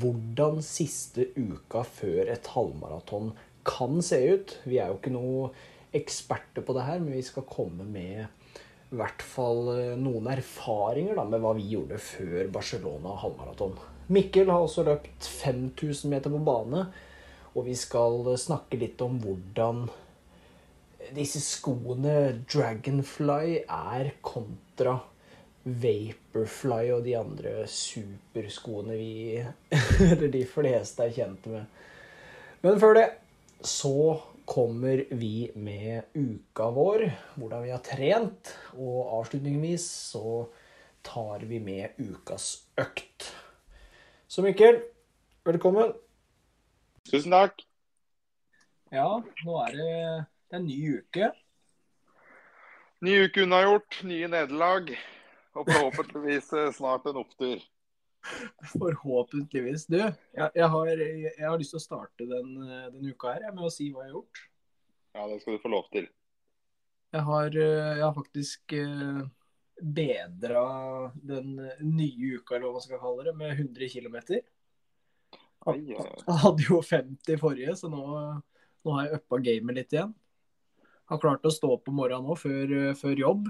hvordan siste uka før et halvmaraton kan se ut. Vi er jo ikke noe eksperter på det her, men vi skal komme med i hvert fall eh, noen erfaringer da, med hva vi gjorde før Barcelona halvmaraton. Mikkel har også løpt 5000 meter på bane, og vi skal snakke litt om hvordan disse skoene Dragonfly er kontra Vaporfly og de andre superskoene vi Eller de fleste er kjent med. Men før det så kommer vi med uka vår, hvordan vi har trent. Og avslutningsvis så tar vi med ukas økt. Så Mikkel, velkommen. Tusen takk. Ja, nå er det, det er en ny uke. Ny uke unnagjort, nye nederlag. Og forhåpentligvis eh, snart en opptur. Forhåpentligvis. Du, jeg, jeg, har, jeg, har, lyst til å starte den, denne uka her med å si hva jeg har gjort. Ja, det skal du få lov til. Jeg har, eh, jeg har faktisk eh, bedra den nye uka, eller hva man skal kalle det, med 100 km. Jeg hadde jo 50 forrige, så nå, nå har jeg uppa gamet litt igjen. Har klart å stå på morgenen nå før, før jobb.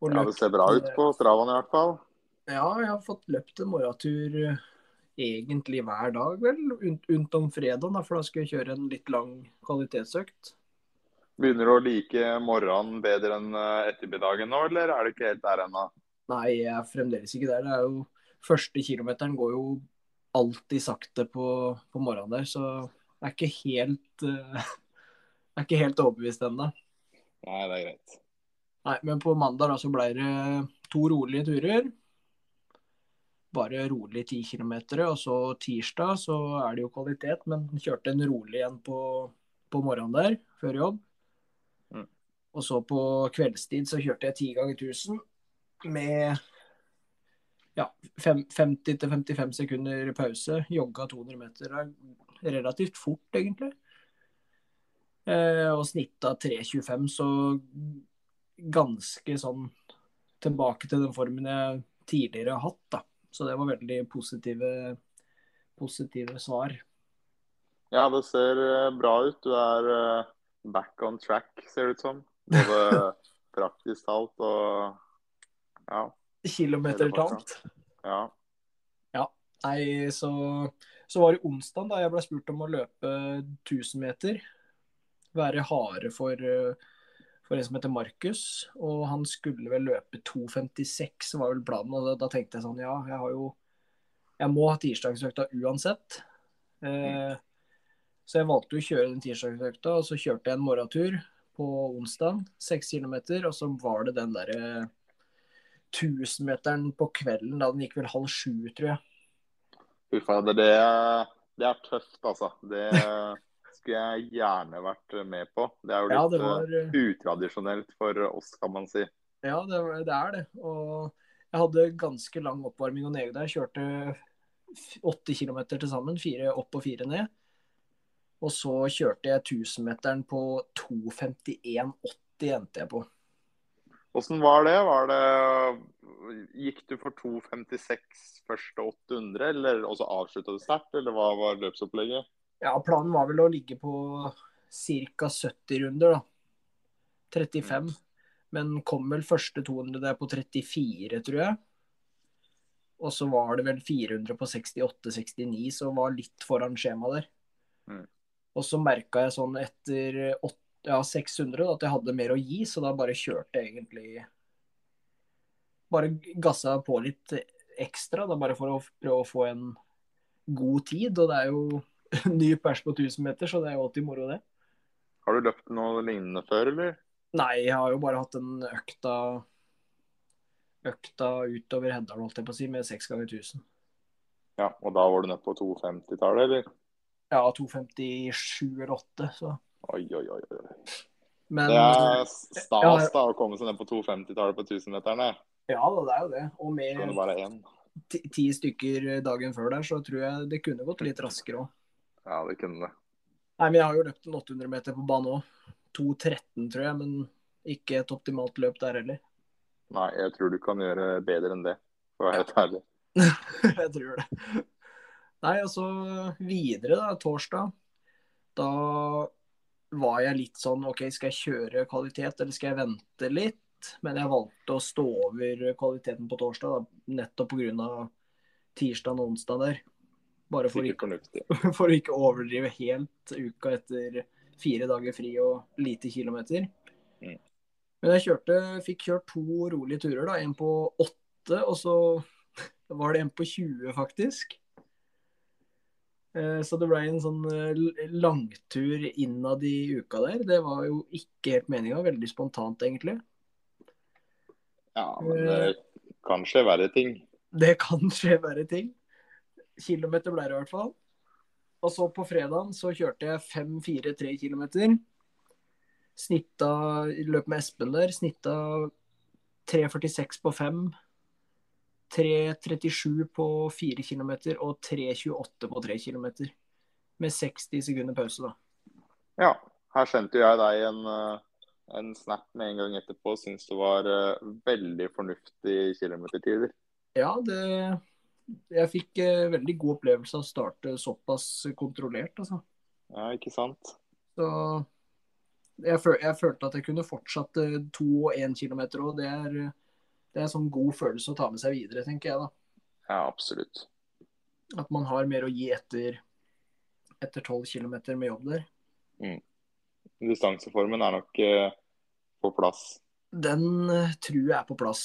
Ja, det ser bra ut på Stravan i hvert fall. Ja, jeg har fått løpt en morgentur eh, egentlig hver dag, vel. Unntom fredag, for da skal jeg kjøre en litt lang kvalitetsøkt. Begynner du å like morgenen bedre enn eh, ettermiddagen nå, eller er du ikke helt der ennå? Nei, jeg er fremdeles ikke der. Det er jo Første kilometeren går jo alltid sakte på, på morgenen der, så jeg er ikke helt Jeg er ikke helt overbevist ennå. Nei, det er greit. Nei, men på mandag da så ble det to rolige turer bare rolig 10 km. Og så tirsdag så er det jo kvalitet, men kjørte en rolig en på, på morgenen der, før jobb. Mm. Og så på kveldstid så kjørte jeg 10 ganger 1000 med ja, 50-55 sekunder pause. Jogga 200 meter. Relativt fort, egentlig. Eh, og snitta 3.25, så ganske sånn tilbake til den formen jeg tidligere har hatt, da. Så det var veldig positive, positive svar. Ja, det ser eh, bra ut. Du er eh, back on track, ser det ut som. Både praktisk talt og ja. Kilometertalt. Ja. ja. Nei, så, så var det onsdag da jeg ble spurt om å løpe 1000 meter. Være harde for uh, for en som heter Markus. Og han skulle vel løpe 2,56, var vel planen. Og da, da, tenkte jeg sånn, ja, jeg har jo Jeg må ha tirsdagsøkta uansett. Eh, så jeg valgte å kjøre den tirsdagsøkta, og så kjørte jeg en morgentur på onsdag, seks kilometer. Og så var det den derre 1000-meteren på kvelden, da den gikk vel halv sju, tror jeg. Fy fader, det, det er tøft, altså. Det skulle jeg gjerne vært med på. Det er jo litt ja, var... uh, utradisjonelt for oss, kan man si. Ja, det, det, er det. Og jeg hadde ganske lang oppvarming og ned der. Kjørte åtte km til sammen. Fire opp og fire ned. Og så kjørte jeg 1000-meteren på 2.51,80 endte jeg på. Åssen var det? var det? Gikk du for 2.56 første 800, eller også avslutta du sterkt, eller hva var løpsopplegget? Ja, planen var vel å ligge på ca. 70 runder, da. 35. Men kom vel første 200 der på 34, tror jeg. Og så var det vel 400 på 68-69, så var litt foran skjemaet der. Mm. Og så merka jeg sånn etter 8, ja, 600 at jeg hadde mer å gi, så da bare kjørte jeg egentlig Bare gassa på litt ekstra, da bare for å prøve å få en god tid. Og det er jo ny pers på 1000 meter, så det er jo alltid moro, det. Har du løpt noe lignende før, eller? Nei, jeg har jo bare hatt den økta økta utover Heddal, holdt jeg på å si, med seks ganger 1000. Ja, og da var du nede på 250-tallet, eller? Ja, 257 eller 8, så Oi, oi, oi. Men, det er stas ja, da å komme seg ned på 250-tallet på 1000-meterne. Ja, det er jo det. Og med ti stykker dagen før der, så tror jeg det kunne gått litt raskere òg. Ja, det kunne det. Nei, men jeg har jo løpt en 800 meter på bane òg. 2.13, tror jeg, men ikke et optimalt løp der heller. Nei, jeg tror du kan gjøre bedre enn det, for å være helt ærlig. jeg tror det. Nei, og så videre, da. Torsdag. Da var jeg litt sånn OK, skal jeg kjøre kvalitet, eller skal jeg vente litt? Men jeg valgte å stå over kvaliteten på torsdag, da, nettopp pga. tirsdag og onsdag der. Bare for ikke, for å ikke overdrive helt uka etter fire dager fri og lite kilometer. Mm. Men jeg kjørte, fikk kjørt to rolige turer. da, En på åtte, og så var det en på 20, faktisk. Eh, så det ble en sånn eh, langtur innad i uka der. Det var jo ikke helt meninga. Veldig spontant, egentlig. Ja, men det eh, kan skje verre ting. Det kan skje verre ting. Kilometer ble det i hvert fall. Og så på fredagen så kjørte jeg 5-4-3 kilometer. Snitta løp med Espen der. Snitta 3.46 på 5. 3.37 på 4 km og 3.28 på 3 km. Med 60 sekunder pause, da. Ja. Her sendte jeg deg en, eh, en snap med en gang etterpå. Syns det var uh, veldig fornuftig kilometertider. Ja, det jeg fikk eh, veldig god opplevelse av å starte såpass kontrollert, altså. Ja, ikke sant. Så jeg, føl jeg følte at jeg kunne fortsatt eh, to og én kilometer òg. Det, er, det er en sånn god følelse å ta med seg videre, tenker jeg da. Ja, absolutt. At man har mer å gi etter etter 12 km med jobb der. Mm. Distanseformen er nok eh, på plass? Den eh, tror jeg er på plass.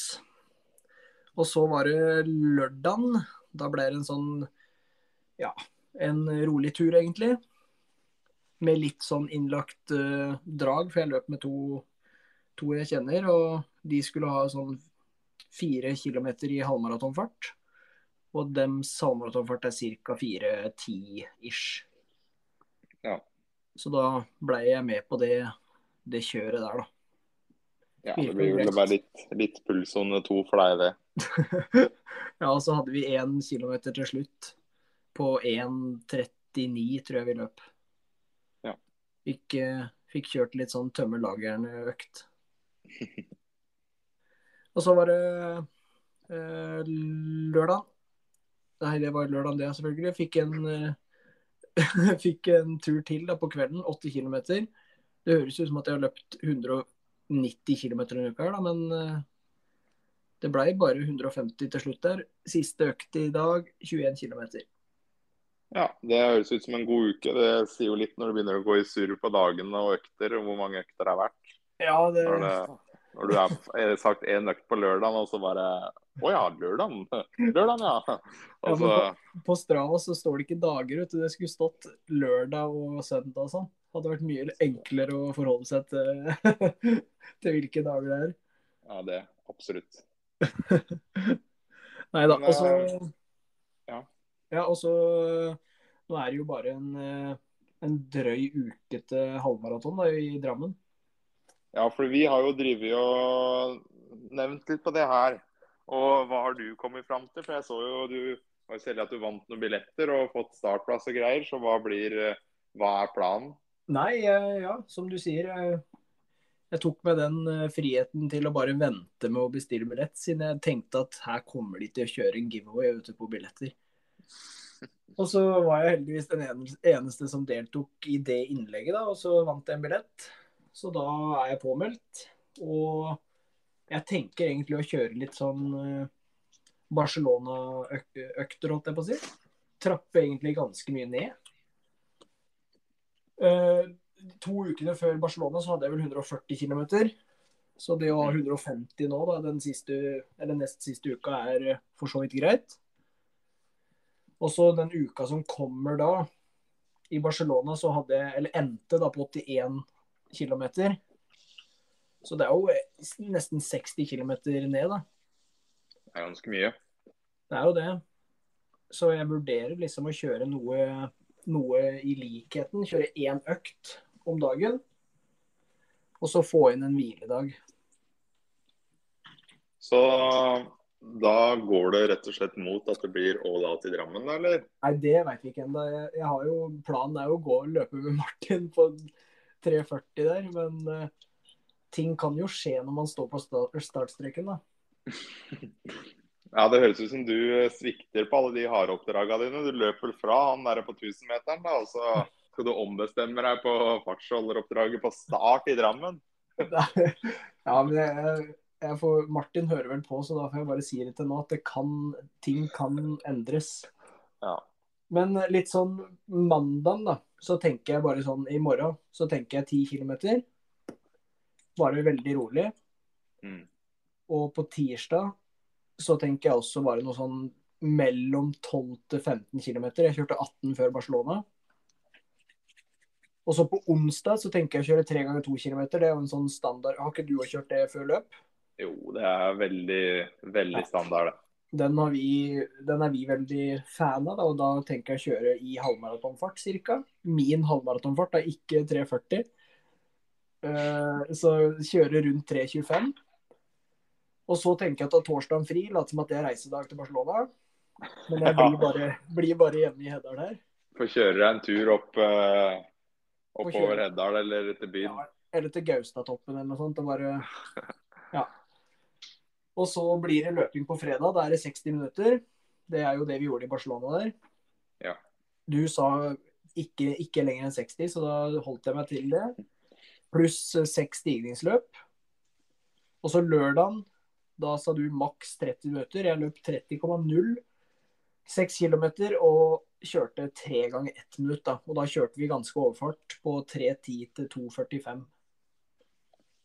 Og så var det lørdagen. Da ble det en sånn ja, en rolig tur, egentlig. Med litt sånn innlagt uh, drag, for jeg løp med to, to, jeg kjenner. Og de skulle ha sånn fire kilometer i halvmaratonfart. Og dems halvmaratonfart er ca. 4.10 ish. Ja. Så da blei jeg med på det, det kjøret der, da. Ja, det blir vel bare litt, litt pulssone to for deg, det. ja, og så hadde vi én kilometer til slutt. På 1,39 tror jeg vi løp. Ja. Fikk, uh, fikk kjørt litt sånn tømme lageren-økt. og så var det uh, lørdag. Nei, det var lørdag det, selvfølgelig. Fikk en, uh, fikk en tur til da på kvelden, 8 km. Det høres ut som at jeg har løpt 100 90 km en uke her, da, men uh, det blei bare 150 til slutt der. Siste økt i dag, 21 km. Ja, det høres ut som en god uke. Det sier jo litt når du begynner å gå i surr på dagene og økter, og hvor mange økter det er verdt. Ja, det... Når, det, når du har sagt én økt på lørdag, og så bare Å ja, lørdag. Lørdag, ja. Altså... ja på, på Strava så står det ikke dager, vet. Det skulle stått lørdag og søndag og sånn hadde vært mye enklere å forholde seg til, til hvilke dager det er. Ja, det absolutt. Nei da. Og så Ja. ja og så Nå er det jo bare en, en drøy uke til halvmaraton da, i Drammen. Ja, for vi har jo drevet og nevnt litt på det her. Og hva har du kommet fram til? For jeg så jo du var jo at du vant noen billetter og fått startplass og greier. Så hva blir hva er planen? Nei, ja, som du sier. Jeg, tok meg den eh, friheten til å bare vente med å bestille billett, siden jeg tenkte at her kommer de til å kjøre en giveaway ute på billetter. Og så var jeg heldigvis den eneste som deltok i det innlegget, da, og så vant jeg en billett. Så da er jeg påmeldt. Og jeg tenker egentlig å kjøre litt sånn eh, Barcelona-økter, holdt jeg på å si. Trappe egentlig ganske mye ned. To ukene før Barcelona så hadde jeg vel 140 km. Så det å ha 150 nå, da, den siste, eller nest siste uka, er eh, for så vidt greit. Og så den uka som kommer da, i Barcelona, så hadde jeg, eller endte da på 81 km. Så det er jo eh, nesten 60 km ned, da. Det er ganske mye. Det er jo det. Så jeg vurderer liksom å kjøre noe, noe i likheten. Kjøre én økt om dagen. Og så få inn en hviledag. Så da går det rett og slett mot at det blir all out i Drammen, eller? Nei, det veit vi ikke ennå. Planen er jo å gå og løpe med Martin på 3,40 der, men uh, ting kan jo skje når man står på start startstreken, da. ja, det høres ut som du svikter på alle de harde oppdragene dine. Du løper fra han der på 1000-meteren, da, og så skal du ombestemme deg på fartsholderoppdraget på start i Drammen. ja, men jeg får, Martin hører vel på, så da får jeg bare si det til nå at det kan, ting kan endres. Ja. Men litt sånn mandag, da, så tenker jeg bare sånn i morgen, så tenker jeg 10 km. Bare veldig rolig. Mm. Og på tirsdag så tenker jeg også bare noe sånn mellom 12 til 15 km. Jeg kjørte 18 før Barcelona. Og så på onsdag så tenker jeg å kjøre 3 ganger 2 kilometer. Det er jo en sånn standard. Har ikke du òg kjørt det før løp? Jo, det er veldig, veldig standard, det. Den, vi, den, er vi veldig fan av, da, og da tenker jeg å kjøre i halvmaratonfart ca. Min halvmaratonfart er ikke 3,40. Uh, så kjøre rundt 3,25. Og så tenker jeg å ta torsdagen fri, late som at det er reisedag til Barcelona. Men jeg blir bare, blir bare hjemme i Heddal her. Får kjøre deg en tur opp uh, oppover Heddal eller til byen. Ja, eller til Gaustatoppen eller noe sånt. Og bare Ja. Og så blir det løping på fredag. Da er det 60 minutter. Det er jo det vi gjorde i Barcelona der. Ja. Du sa ikke, ikke lenger enn 60, så da holdt jeg meg til det. Pluss seks stigningsløp. Og så lørdagen, da sa du maks 30 minutter. Jeg løp 30,0. 6 km og kjørte tre ganger ett minutt. da. Og da kjørte vi ganske overfart på 3.10 til 2.45.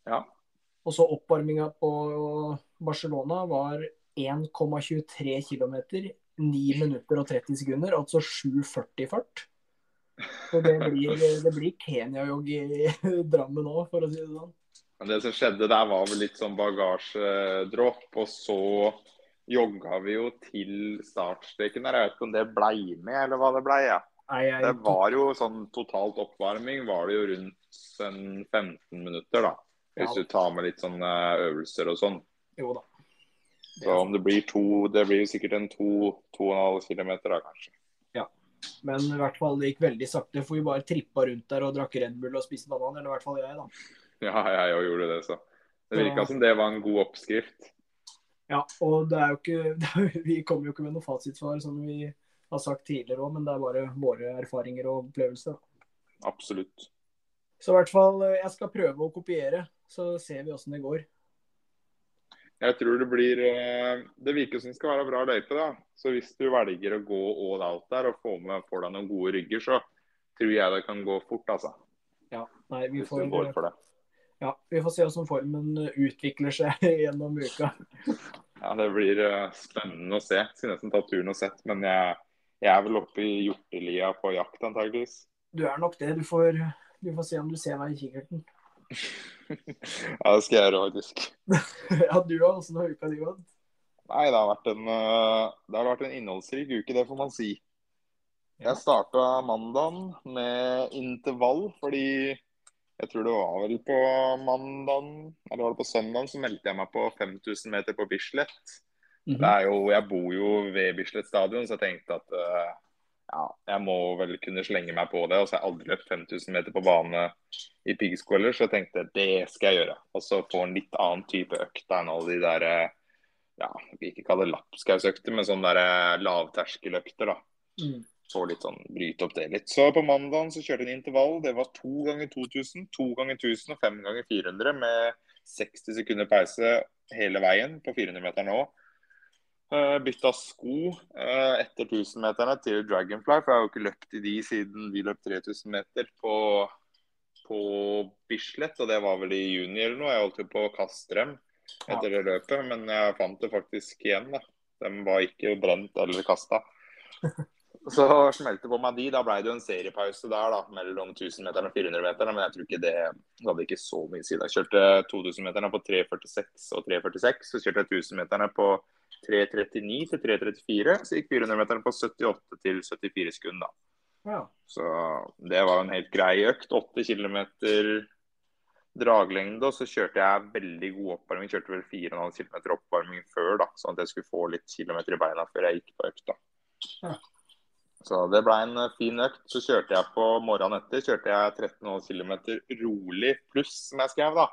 Ja. Og så oppvarminga på Barcelona var 1,23 km, 9 minutter og 30 sekunder, altså 7,40 fart. Så det blir, det blir Kenya-jogg i Drammen òg, for å si det sånn. Men det som skjedde der, var vel litt sånn bagasjedropp. Og så jogga vi jo til startstreken der. Jeg vet ikke om det blei med, eller hva det blei. Ja. Det var jo sånn totalt oppvarming var det jo rundt 15 minutter, da. Hvis du tar med litt sånne øvelser og sånn. Jo da. Så om det blir to Det blir jo sikkert en to, to og en halv kilometer da, kanskje. Ja. Men i hvert fall det gikk veldig sakte. For vi bare trippa rundt der og drakk Red Bull og spiste banan. Eller i hvert fall jeg, da. Ja, jeg òg gjorde det, så. Det virka som det var en god oppskrift. Ja, og det er jo ikke Vi kommer jo ikke med noe fasitsvar, som vi har sagt tidligere òg, men det er bare våre erfaringer og opplevelser. Absolutt. Så i hvert fall, eh, jeg skal prøve å kopiere, så ser vi åssen det går. Jeg tror det blir eh, Det virker som det skal være bra løype, da. Så hvis du velger å gå all out der og få med får deg noen gode rygger, så tror jeg det kan gå fort, altså. Ja, nei, vi får, hvis du går for det. Ja, vi får se hvordan formen utvikler seg gjennom uka. ja, det blir eh, spennende å se. Skulle nesten tatt turen og sett, men jeg, jeg er vel oppe i hjortelia på jakt, antageligvis. Du er nok det. Du får du får se om du ser meg i kikkerten. ja, det skal jeg gjøre, faktisk. ja, du har også noe uka di gått? Nei, det har, vært en, eh, det har vært en innholdsrik uke, det får man si. Jeg starta mandagen med intervall, fordi jeg tror det var vel på mandagen, eller var det på søndagen, så meldte jeg meg på 5000 meter på Bislett. Mm -hmm. Det er jo, jeg bor jo ved Bislett stadion, så jeg tenkte at uh, ja, jeg må vel kunne slenge meg på det. Og så har jeg aldri løpt 5000 meter på bane i piggsko så jeg tenkte det skal jeg gjøre. Og så få en litt annen type økt enn alle de der ja, jeg vil ikke kalle det lapskausøkter, men sånne der eh, lavterskeløkter. da. Mm. Få litt sånn, bryte opp det litt. Så på mandagen så kjørte jeg en intervall. Det var to ganger 2000, to ganger 1000 og fem ganger 400 med 60 sekunder pause hele veien på 400-meteren òg. Uh, bytta sko uh, etter 1000-meterne til Dragonfly, for jeg har jo ikke løpt i de siden vi løp 3000 meter på, på Bislett. Og det var vel i juni eller noe. Jeg holdt jo på å kaste dem etter det løpet, men jeg fant det faktisk igjen. da. De var ikke brent eller kasta. Så smelte på meg de. Da ble det jo en seriepause der da, mellom 1000-meteren og 400-meteren. Men jeg tror ikke det hadde ikke så mye siden. Jeg kjørte 2000-meterne på 3.46 og 3.46. Så kjørte jeg 1000-meterne på 3.39 til 3.34. Så gikk 400-meteren på 78 til 74 sekunder. da. Ja. Så det var en helt grei økt. 8 km draglengde, og så kjørte jeg veldig god oppvarming. Kjørte vel 4,5 km oppvarming før, da, sånn at jeg skulle få litt kilometer i beina før jeg gikk på økta. Ja. Så det ble en eh, fin økt. Så kjørte jeg på morgenen etter kjørte jeg 13,5 km rolig pluss, som jeg skrev, da.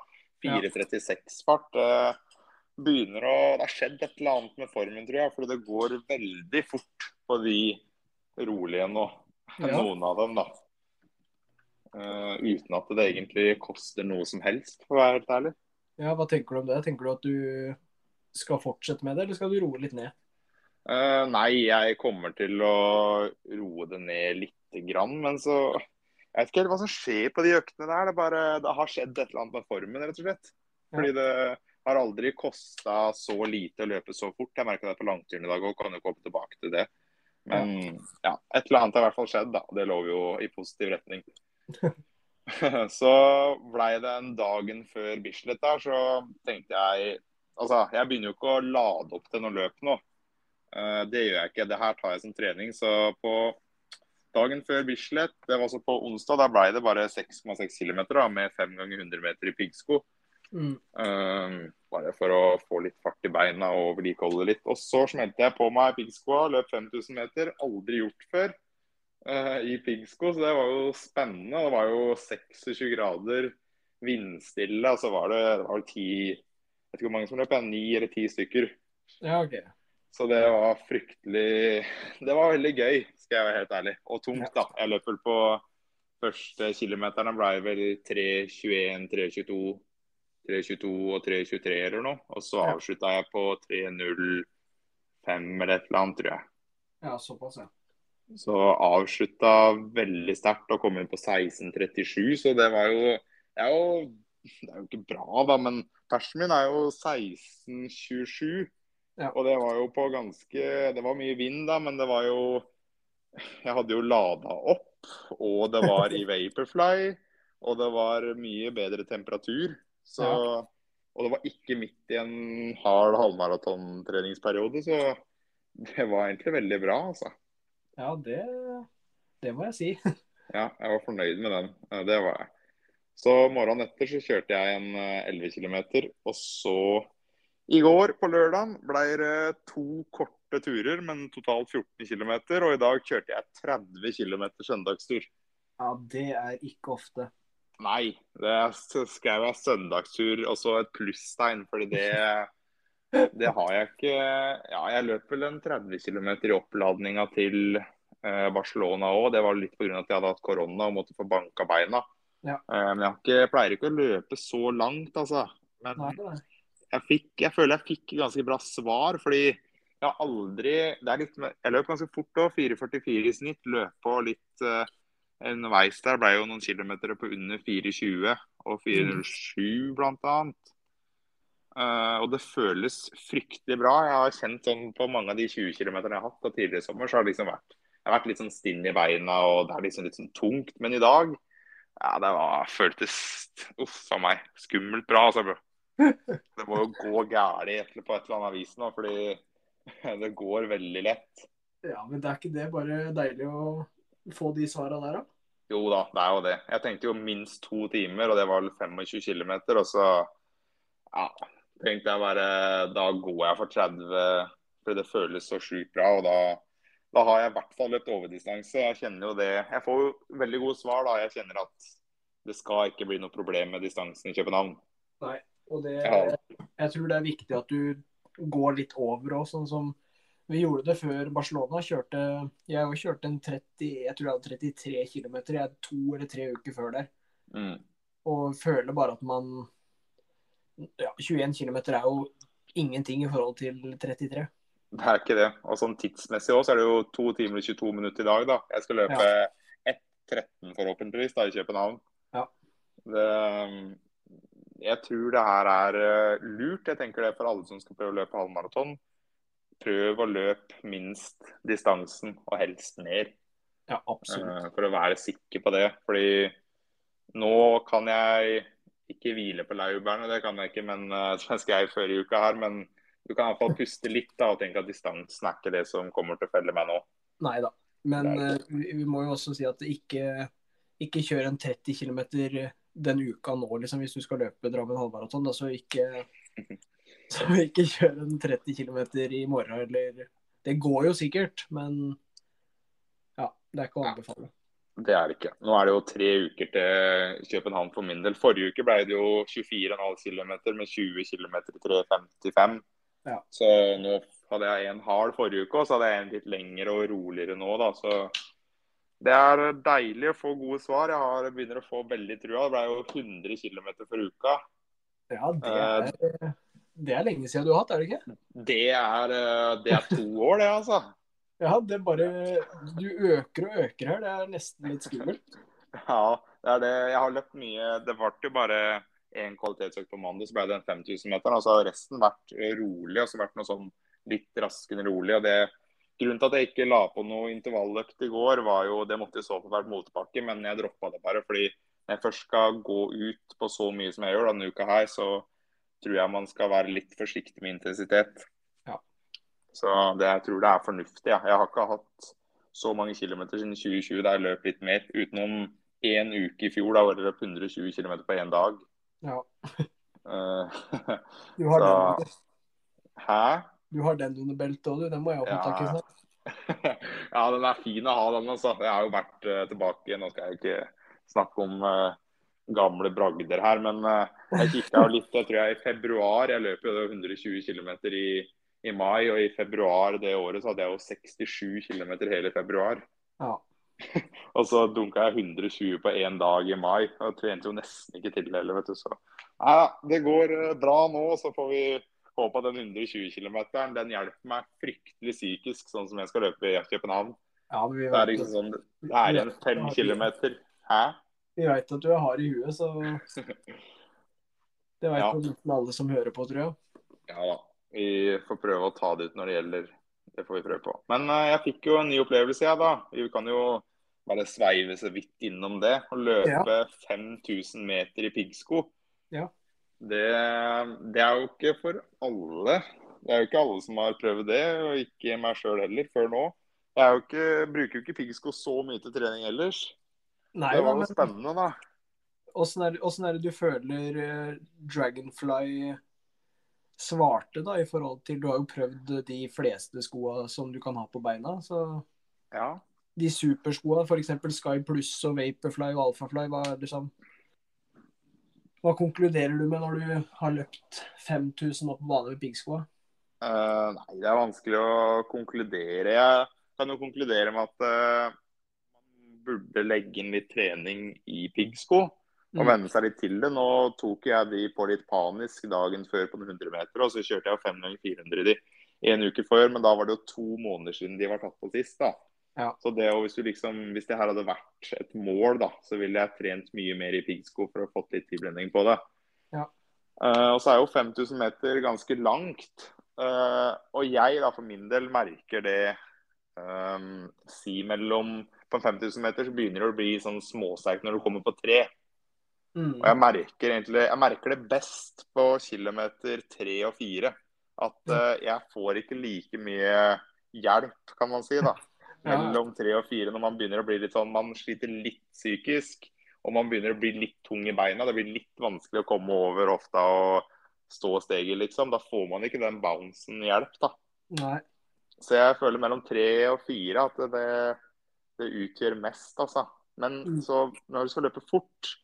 4.36-fart. Eh, begynner å Det har skjedd et eller annet med formen, tror jeg. For det går veldig fort på de rolige nå. Ja. Noen av dem, da. Uh, uten at det egentlig koster noe som helst, for å være helt ærlig. ja, hva tenker du om det? Tenker du at du skal fortsette med det, eller skal du roe litt ned? Eh, nei, jeg kommer til å roe det ned lite grann. Men så Jeg vet ikke helt hva som skjer på de øktene der. Det, bare, det har skjedd et eller annet med formen, rett og slett. Fordi det har aldri kosta så lite å løpe så fort. Jeg merka det på langturen i dag òg, kan jo komme tilbake til det. Men ja, et eller annet har i hvert fall skjedd, da. Det lover jo i positiv retning. så blei det en dagen før Bislett der, så tenkte jeg Altså, jeg begynner jo ikke å lade opp til noe løp nå. Eh, Det gjør jeg ikke. Det her tar jeg som trening. Så på dagen før Bislett, det var også på onsdag, da ble det bare 6,6 km med 5 ganger 100 meter i piggsko. Mm. Um, bare for å få litt fart i beina og vedlikeholde litt. Og så smelte jeg på meg piggskoa, løp 5000 meter. Aldri gjort før uh, i piggsko, så det var jo spennende. Det var jo 26 grader, vindstille, og så var det, det var 10 Jeg vet ikke hvor mange som løp, ja, ni eller 10 stykker. Ja, OK. Så det var fryktelig Det var veldig gøy, skal jeg være helt ærlig. Og tungt, da. Jeg løp vel på første kilometerne ble vel 3.21, 3.22, 3.22 og 3.23 eller noe. Og så avslutta jeg på 3.05 eller et eller annet, tror jeg. Ja, såpass, ja. Så avslutta veldig sterkt og kom inn på 16.37, så det var jo Det er jo, det er jo ikke bra, da, men persen min er jo 16.27. Ja. Og det var jo på ganske Det var mye vind, da, men det var jo Jeg hadde jo lada opp, og det var i Vaporfly, og det var mye bedre temperatur. Så Ja. Og det var ikke midt i en hard halvmaratontreningsperiode, så det var egentlig veldig bra, altså. Ja, det, det må jeg si. Ja, jeg var fornøyd med den. Det var jeg. Så morgenen etter så kjørte jeg en eh, 11 km. Og så i går, på lørdag, ble det to korte turer, men totalt 14 km. Og i dag kjørte jeg 30 km søndagstur. Ja, det er ikke ofte. Nei, det skrev jeg søndagstur og så et plusstegn, fordi det det har jeg ikke Ja, jeg løp vel en 30 km i oppladninga til eh, Barcelona òg. Det var litt pga. at jeg hadde hatt korona og måtte få banka beina. Ja. Eh, men jeg, pleier ikke å løpe så langt, altså. Men nei. Jeg, fikk, jeg føler jeg fikk ganske bra svar, fordi jeg har aldri litt, Jeg løp ganske fort òg, 4,44 i snitt. Løp på litt en Underveis der ble jo noen kilometer på under 4,20 og 4,07 blant annet. Eh, og det føles fryktelig bra. Jeg har kjent sånn på mange av de 20 km jeg har hatt og tidligere i sommer, så har det liksom vært, jeg har vært litt sånn stinn i beina og det er liksom litt sånn tungt. Men i dag, ja, det var, føltes uff a meg, skummelt bra. altså. Det må jo gå galt på et eller annet vis nå, fordi det går veldig lett. Ja, men det er ikke det bare deilig å få de svara der, da? Jo da, det er jo det. Jeg tenkte jo minst to timer, og det var vel 25 km. Og så ja, tenkte jeg bare Da går jeg for 30, for det føles så sjukt bra. Og da, da har jeg i hvert fall løpt overdistanse. Jeg kjenner jo det Jeg får jo veldig gode svar, da. Jeg kjenner at det skal ikke bli noe problem med distansen i København. Og det, jeg tror det er viktig at du går litt over òg, sånn som vi gjorde det før Barcelona. Kjørte, jeg kjørte en 30, jeg tror jeg hadde 33 km jeg, to eller tre uker før der. Mm. Og føler bare at man ja, 21 km er jo ingenting i forhold til 33. Det er ikke det. Og sånn tidsmessig også, så er det jo to timer og 22 minutter i dag, da. Jeg skal løpe 1.13 forhåpentligvis da i København. Ja. Det, jeg tror det her er eh, lurt. Jeg tenker det for alle som skal prøve å løpe halvmaraton. Prøv å løpe minst distansen, og helst mer. Ja, absolutt. eh, For å være sikker på det. Fordi nå kan jeg ikke hvile på laurbærene, det kan jeg ikke, men eh, som jeg skrev før i uka her. Men du kan iallfall puste litt da, og tenke at distansen er ikke det som kommer til å felle meg nå. Nei da. Men vi, vi må jo også si at ikke, ikke kjør en 30 km den uka nå, liksom, hvis du skal løpe Drammen halvmaraton. Så ikke, så ikke kjør en 30 km i morgen, eller Det går jo sikkert, men ja, det er ikke å anbefale. Det er det ikke. Nå er det jo tre uker til København for min del. Forrige uke ble det jo 24,5 km med 20 km i 3.55. Ja. Så nå hadde jeg en hard forrige uke, og så hadde jeg en litt lengre og roligere nå, da. Så det er deilig å få gode svar. Jeg har, begynner å få veldig trua. Det ble jo 100 km for uka. Ja, det Eh, er, det er lenge siden du har hatt, er det ikke? Det er, eh, det er to år, det, altså. Ja, det bare Du øker og øker her. Det er nesten litt skummelt. Ja, det er det. Jeg har løpt mye. Det ble jo bare én kvalitetsøkt på mandag, så ble det en 5000-meter. Og så har resten vært eh, rolig, og så vært noe sånn litt raskere rolig. og det Grunnen til at jeg ikke la på noe intervalløkt i går, var jo Det måtte jo så fall hvert motbakke, men jeg droppa det bare. fordi når jeg først skal gå ut på så mye som jeg gjør denne uka her, så tror jeg man skal være litt forsiktig med intensitet. Ja. Så det, jeg tror det er fornuftig. Ja. Jeg har ikke hatt så mange kilometer siden 2020 der jeg løp litt mer. Utenom én uke i fjor, da var det løp 120 km på én dag. Ja. Uh, Du har, Så- det. Hæ? Du har den under beltet òg, du. Den må jeg ha fått tak i Ja. snart. ja, den er fin å ha, den. altså. Jeg har jo vært uh, tilbake. Nå skal jeg ikke snakke om uh, gamle bragder her, men uh, jeg kikka jo litt. Jeg tror jeg i februar Jeg løp jo 120 km i, i mai, og i februar det året så hadde jeg jo 67 km hele februar. Ja. Og så dunka jeg 120 på én dag i mai. og trente jo nesten ikke til heller, vet du. Så ja, det går bra nå. Så får vi håpe at den 120 km den hjelper meg fryktelig psykisk, sånn som jeg skal løpe i København. ja, men vi Det er vet, liksom sånn, det er igjen fem kilometer. Hæ? vi vet at du er hard i huet, så Det veit Ja. nesten alle som hører på, tror jeg. Ja da. Vi får prøve å ta det ut når det gjelder. Det får vi prøve på. Men uh, jeg fikk jo en ny opplevelse, jeg, da. Vi kan jo bare sveive så vidt innom det. Å løpe 5000 meter i piggsko. Ja. Det, det er jo ikke for alle. Det er jo ikke alle som har prøvd det, og ikke meg sjøl heller, før nå. Jeg jo ikke, bruker jo ikke piggsko så mye til trening ellers. Nei, det var jo spennende, da. åssen er, er det du føler eh, Dragonfly svarte, da, i forhold til Du har jo prøvd de fleste skoa som du kan ha på beina. Så Ja. de superskoa, f.eks. Sky Plus og Vaporfly og Alphafly, hva er liksom Hva konkluderer du med når du har løpt 5000 opp på bane med piggskoa? Uh, nei, det er vanskelig å konkludere. Jeg kan jo konkludere med at uh, man burde legge inn litt trening i piggsko. Og Mm. venne seg litt til det. Nå tok jeg de på litt panisk dagen før på 100 meter, og så kjørte jeg jo 5 ganger 400 de en uke før, men da var det jo to måneder siden de var tatt på sist. da. Ja. Så det, og hvis, du liksom, hvis det her hadde vært et mål, da, så ville jeg trent mye mer i piggsko for å få litt tilbrenning på det. Ja. Uh, og så er jo 5000 meter ganske langt. Uh, og jeg da for min del merker det um, si mellom På 5000 meter så begynner det å bli sånn småsterk når du kommer på tre. Mm. Og jeg merker egentlig jeg merker det best på kilometer tre og fire. At uh, jeg får ikke like mye hjelp, kan man si, da. Mellom tre og fire når man begynner å bli litt sånn Man sliter litt psykisk. Og man begynner å bli litt tung i beina. Det blir litt vanskelig å komme over hofta og stå steget, liksom. Da får man ikke den bouncen hjelp, da. Nei. Så jeg føler mellom tre og fire at det, det utgjør mest, altså. Men Mm. så når du skal løpe fort,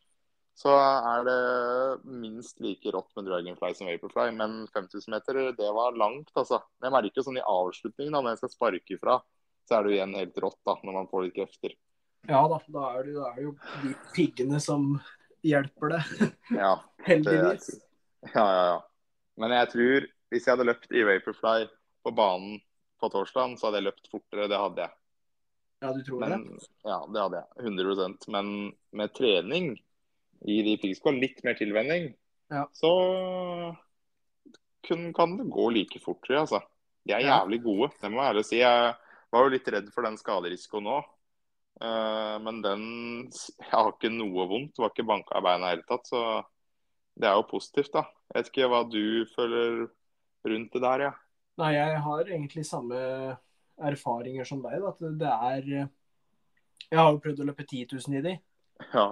så er det minst like rått med Dragonfly som Vaporfly. Men 5000 meter, det var langt, altså. Jeg merker jo sånn i avslutningen, da, når jeg skal sparke ifra, så er det jo igjen helt rått, da, når man får litt krefter. Ja da, da er, det, da er det jo de piggene som hjelper det. Ja, Heldigvis. Det Ja, ja, ja. Men jeg tror hvis jeg hadde løpt i Vaporfly på banen på torsdag, så hadde jeg løpt fortere. Det hadde jeg. Ja, du tror Men, det? ja, det hadde jeg. 100% Men med trening i de piggskoa, litt mer tilvenning, Ja. så kun, kan det gå like fort, tror jeg. Altså. De er jævlig gode, det må jeg ærlig si. Jeg var jo litt redd for den skaderisikoen nå. Eh, men den Jeg har ikke noe vondt. Var ikke banka i beina i det hele tatt. Så det er jo positivt, da. Jeg vet ikke hva du føler rundt det der, ja. Nei, jeg har egentlig samme erfaringer som deg. At det er Jeg har jo prøvd å løpe 10 000 i de. Ja.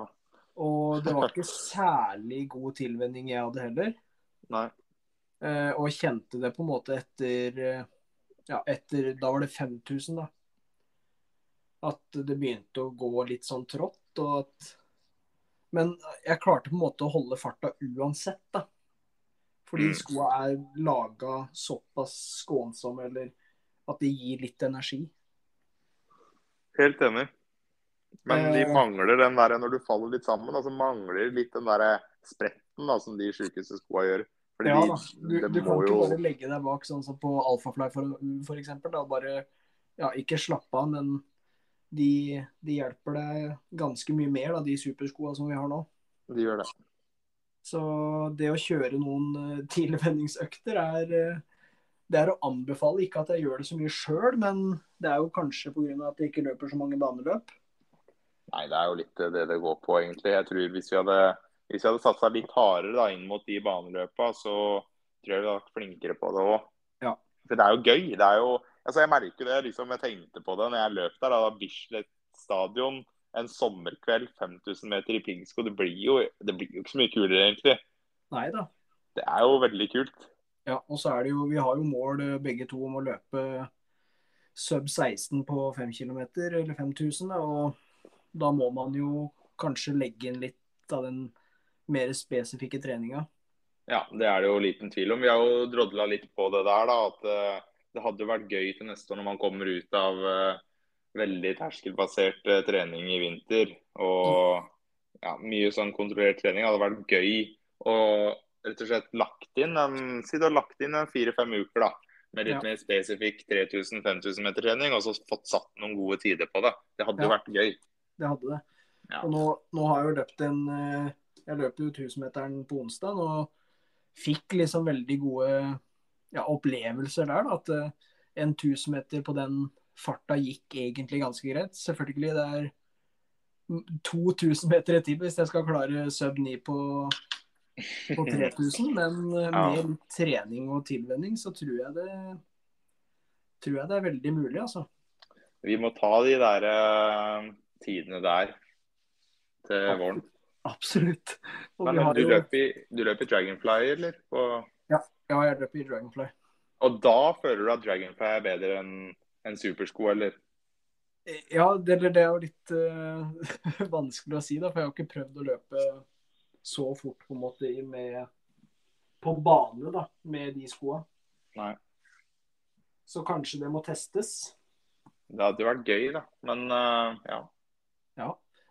Og det var ikke særlig god tilvenning jeg hadde heller. Nei. Eh, og kjente det på en måte etter eh, Ja, etter Da var det 5000, da. At det begynte å gå litt sånn trått, og at Men jeg klarte på en måte å holde farta uansett, da. Fordi Mm. skoa er laga såpass skånsomme, eller at de gir litt energi. Helt enig. Men de Eh. mangler den der når du faller litt sammen, altså mangler litt den der spretten da, som de sjukeste skoa gjør. Fordi Ja da. Du, det du kan ikke jo bare legge deg bak sånn som på Alphafly eksempel. Bare ja, ikke slappe av, men de, de hjelper deg ganske mye mer, da, de superskoa som vi har nå. De gjør det. Så det å kjøre noen eh, tilvenningsøkter er eh, det er å anbefale. Ikke at jeg gjør det så mye sjøl, men det er jo kanskje pga. at jeg ikke løper så mange baneløp. Nei, det er jo litt det det går på, egentlig. Jeg tror Hvis vi hadde, hvis vi hadde satsa litt hardere da, inn mot de baneløpa, så tror jeg vi hadde vært flinkere på det òg. Ja. For det er jo gøy. Det er jo, altså Jeg merker det, liksom, jeg tenkte på det når jeg løp der. Da Bislett stadion en sommerkveld, 5000 meter i piggsko. Det blir jo det blir jo ikke så mye kulere, egentlig. Nei da. Det er jo veldig kult. Ja, og så er det jo Vi har jo mål eh, begge to om å løpe sub 16 på 5 km eller 5000. Og da må man jo kanskje legge inn litt av den mer spesifikke treninga. Ja, det er det jo liten tvil om. Vi har jo drodla litt på det der, da. At eh, det hadde vært gøy til neste år når man kommer ut av eh, veldig terskelbasert eh, trening i vinter. Og ja, mye sånn kontrollert trening. Det hadde vært gøy å rett og slett lagt inn en, si du har lagt inn en fire-fem uker da, med litt Ja. mer spesifikk 3000-5000 meter trening, og så fått satt noen gode tider på det. Det hadde Ja. vært gøy. Det hadde det. Ja. Og nå, nå har jeg jo løpt en eh, Jeg løp jo 1000-meteren på onsdag og fikk liksom veldig gode ja, opplevelser der. Da, at eh, en 1000-meter på den farta gikk egentlig ganske greit. Selvfølgelig det er 2000 meter tid hvis jeg skal klare sub 9 på, på 3000. Men eh, med trening og tilvenning så tror jeg det tror jeg det er veldig mulig, altså. Vi må ta de der uh, tidene der til våren. Absolutt. Har du jo, løp i, du løp i Dragonfly, eller? På, ja, jeg løper i Dragonfly. og da føler du at Dragonfly er bedre enn en supersko, eller? Ja, det, det er jo litt uh, vanskelig å si, da, for jeg har ikke prøvd å løpe så fort på en måte med på bane da, med de skoa. Nei. Så kanskje det må testes. Det hadde vært gøy, da. Men uh, ja. Ja.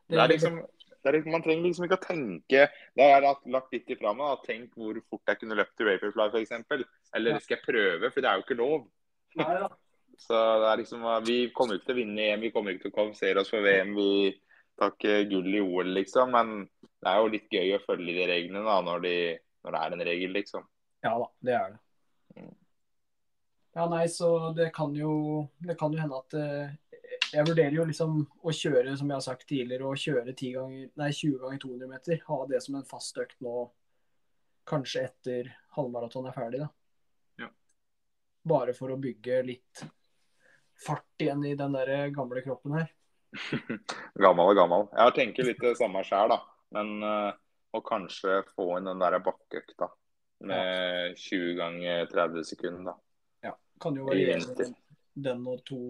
Det er liksom, det er liksom Man trenger liksom ikke å tenke Det har jeg lagt, litt ifra meg. Tenk hvor fort jeg kunne løpt til Vaporfly, f.eks. Eller skal jeg prøve? For det er jo ikke lov. Nei, ja. Så det er liksom, Vi kommer ikke til å vinne EM, vi kommer ikke til å kvalifisere oss for VM. Vi tar ikke gull i OL, liksom. Men det er jo litt gøy å følge de reglene da, når, de, når det er en regel, liksom. Ja da, det er det. Mm. Ja, nei, så det kan jo, det kan jo hende at eh, Jeg vurderer jo liksom å kjøre, som jeg har sagt tidligere, å kjøre 10 ganger, nei, 20 ganger 200 meter. Ha det som en fast økt nå, kanskje etter halvmaraton er ferdig, da. Ja. Bare for å bygge litt fart igjen i den der gamle kroppen her. Gammel og gammel. Jeg tenker litt det samme sjøl, da. Men uh, å kanskje få inn den der bakkeøkta med 20 ganger 30 sekunder. da. Ja, kan jo være variere den og to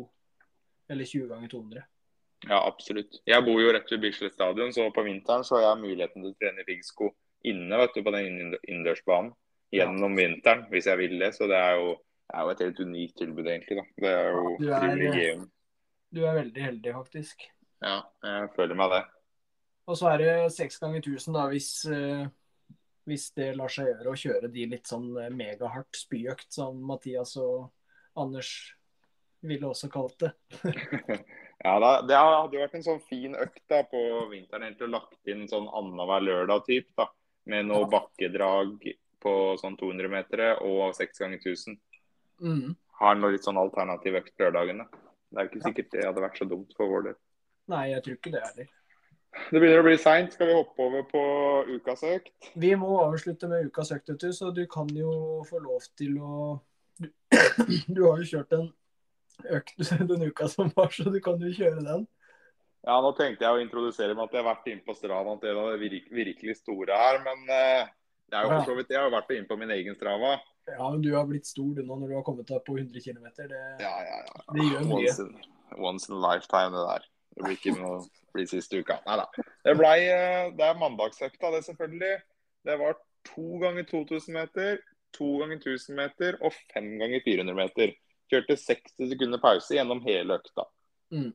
eller 20 ganger 200. Ja, absolutt. Jeg bor jo rett ved Bislett stadion, så på vinteren så har jeg muligheten til å trene piggsko inne vet du, på den innend- innendørsbanen gjennom vinteren, hvis jeg vil det. Så det er jo, det er jo et helt unikt tilbud, egentlig. da. Det er jo Ja, privilegium. Du er veldig heldig, faktisk. Ja, jeg føler meg det. Og så er det 6 ganger 1000, da, hvis, eh, hvis det lar seg gjøre å kjøre de litt sånn eh, megahardt spyøkt, som Mathias og Anders ville også kalt det. Ja, da, Det hadde jo vært en sånn fin økt da på vinteren. Egentlig lagt inn sånn annenhver lørdag typ da, Med noe bakkedrag på sånn 200 meter og 6 ganger 1000. Mm. Har noe litt sånn alternativ økt lørdagene. Det er jo ikke sikkert det hadde vært så dumt for vår del. Nei, jeg tror ikke det heller. Det begynner å bli seint. Skal vi hoppe over på ukas økt? Vi må avslutte med ukas økt, så du kan jo få lov til å Du, du har jo kjørt en økt den uka som var, så du kan jo kjøre den. Ja, nå tenkte jeg å introdusere meg at jeg har vært inne på Strava til det virk virkelig store her. Men eh, jeg har jo vidt jeg har vært inne på min egen Strava. Ja, men du har blitt stor du nå når du har kommet deg på 100 km. Det, Ja, ja, ja. det gjør mye. Once in, once in a lifetime, det der. Det blir ikke noe blir siste uka. Nei da. Det ble eh, Det er mandagsøkta, det selvfølgelig. Det var to ganger 2000 meter, to ganger 1000 meter og fem ganger 400 meter. Kjørte 60 sekunder pause gjennom hele økta. Mm.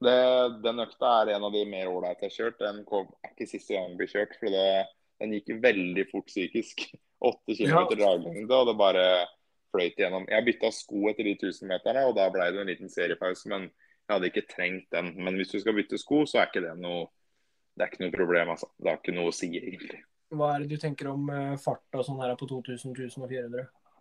Det, den økta er en av de mer ålreite jeg har kjørt. Den kom, er ikke siste gang den blir kjørt, for det, den gikk veldig fort psykisk. 8 km Ja. draglengde, og det bare fløyt igjennom. Jeg bytta sko etter de 1000-meterne, og da ble det en liten seriepause. Men jeg hadde ikke trengt den. Men hvis du skal bytte sko, så er ikke det noe det er ikke noe problem, altså. Det har ikke noe å si, egentlig. Hva er det du tenker om uh, fart og sånn her på 2000,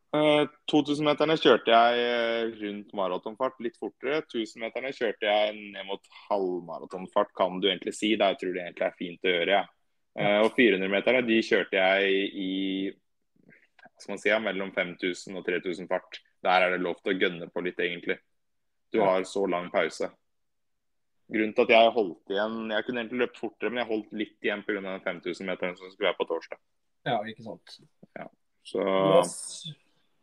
1000 og 400? Eh, 2000-meterne kjørte jeg eh, rundt maratonfart litt fortere. 1000-meterne kjørte jeg ned mot halvmaratonfart, kan du egentlig si. Det jeg tror det egentlig er fint å gjøre. Ja. Eh, og 400-meterne de kjørte jeg i skal man si, mellom 5000 og 3000 fart. Der er det lov til å gønne på litt, egentlig. Du har så lang pause. Grunnen til at jeg holdt igjen Jeg kunne egentlig løpt fortere, men jeg holdt litt igjen pga. den 5000-meteren som skulle være på torsdag. Ja, ikke sant. Så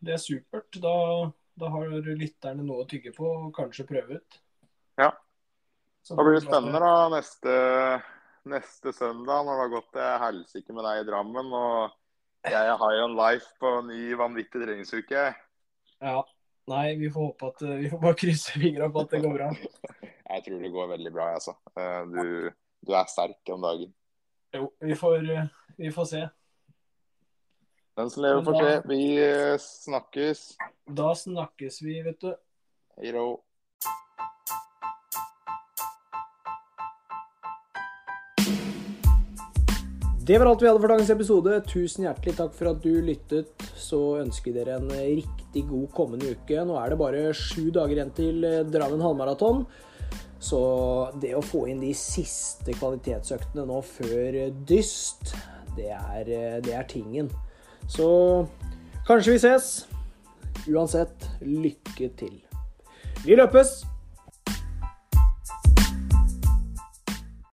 Det er, er supert. Da, da har lytterne noe å tygge på og kanskje prøve ut. Ja. Da blir det spennende da neste, neste søndag når det har gått til helsike med deg i Drammen. Og jeg er high on life på en ny vanvittig treningsuke. Ja. Nei, vi får håpe at eh, Vi får bare krysse fingra på at det går bra. Jeg tror det går veldig bra, altså. Eh, Du, du er sterk om dagen. Jo, vi får, eh, vi får se. Den som lever, får se. Vi eh, snakkes. Da snakkes vi, vet du. Hei då. Det var alt vi hadde for dagens episode. Tusen hjertelig takk for at du lyttet. Så ønsker vi dere en riktig god kommende uke. Nå er det bare sju dager igjen til eh, Drammen halvmaraton. Så det å få inn de siste kvalitetsøktene nå før eh, dyst, det er, det er tingen. Så kanskje vi ses. Uansett, lykke til. Vi løpes!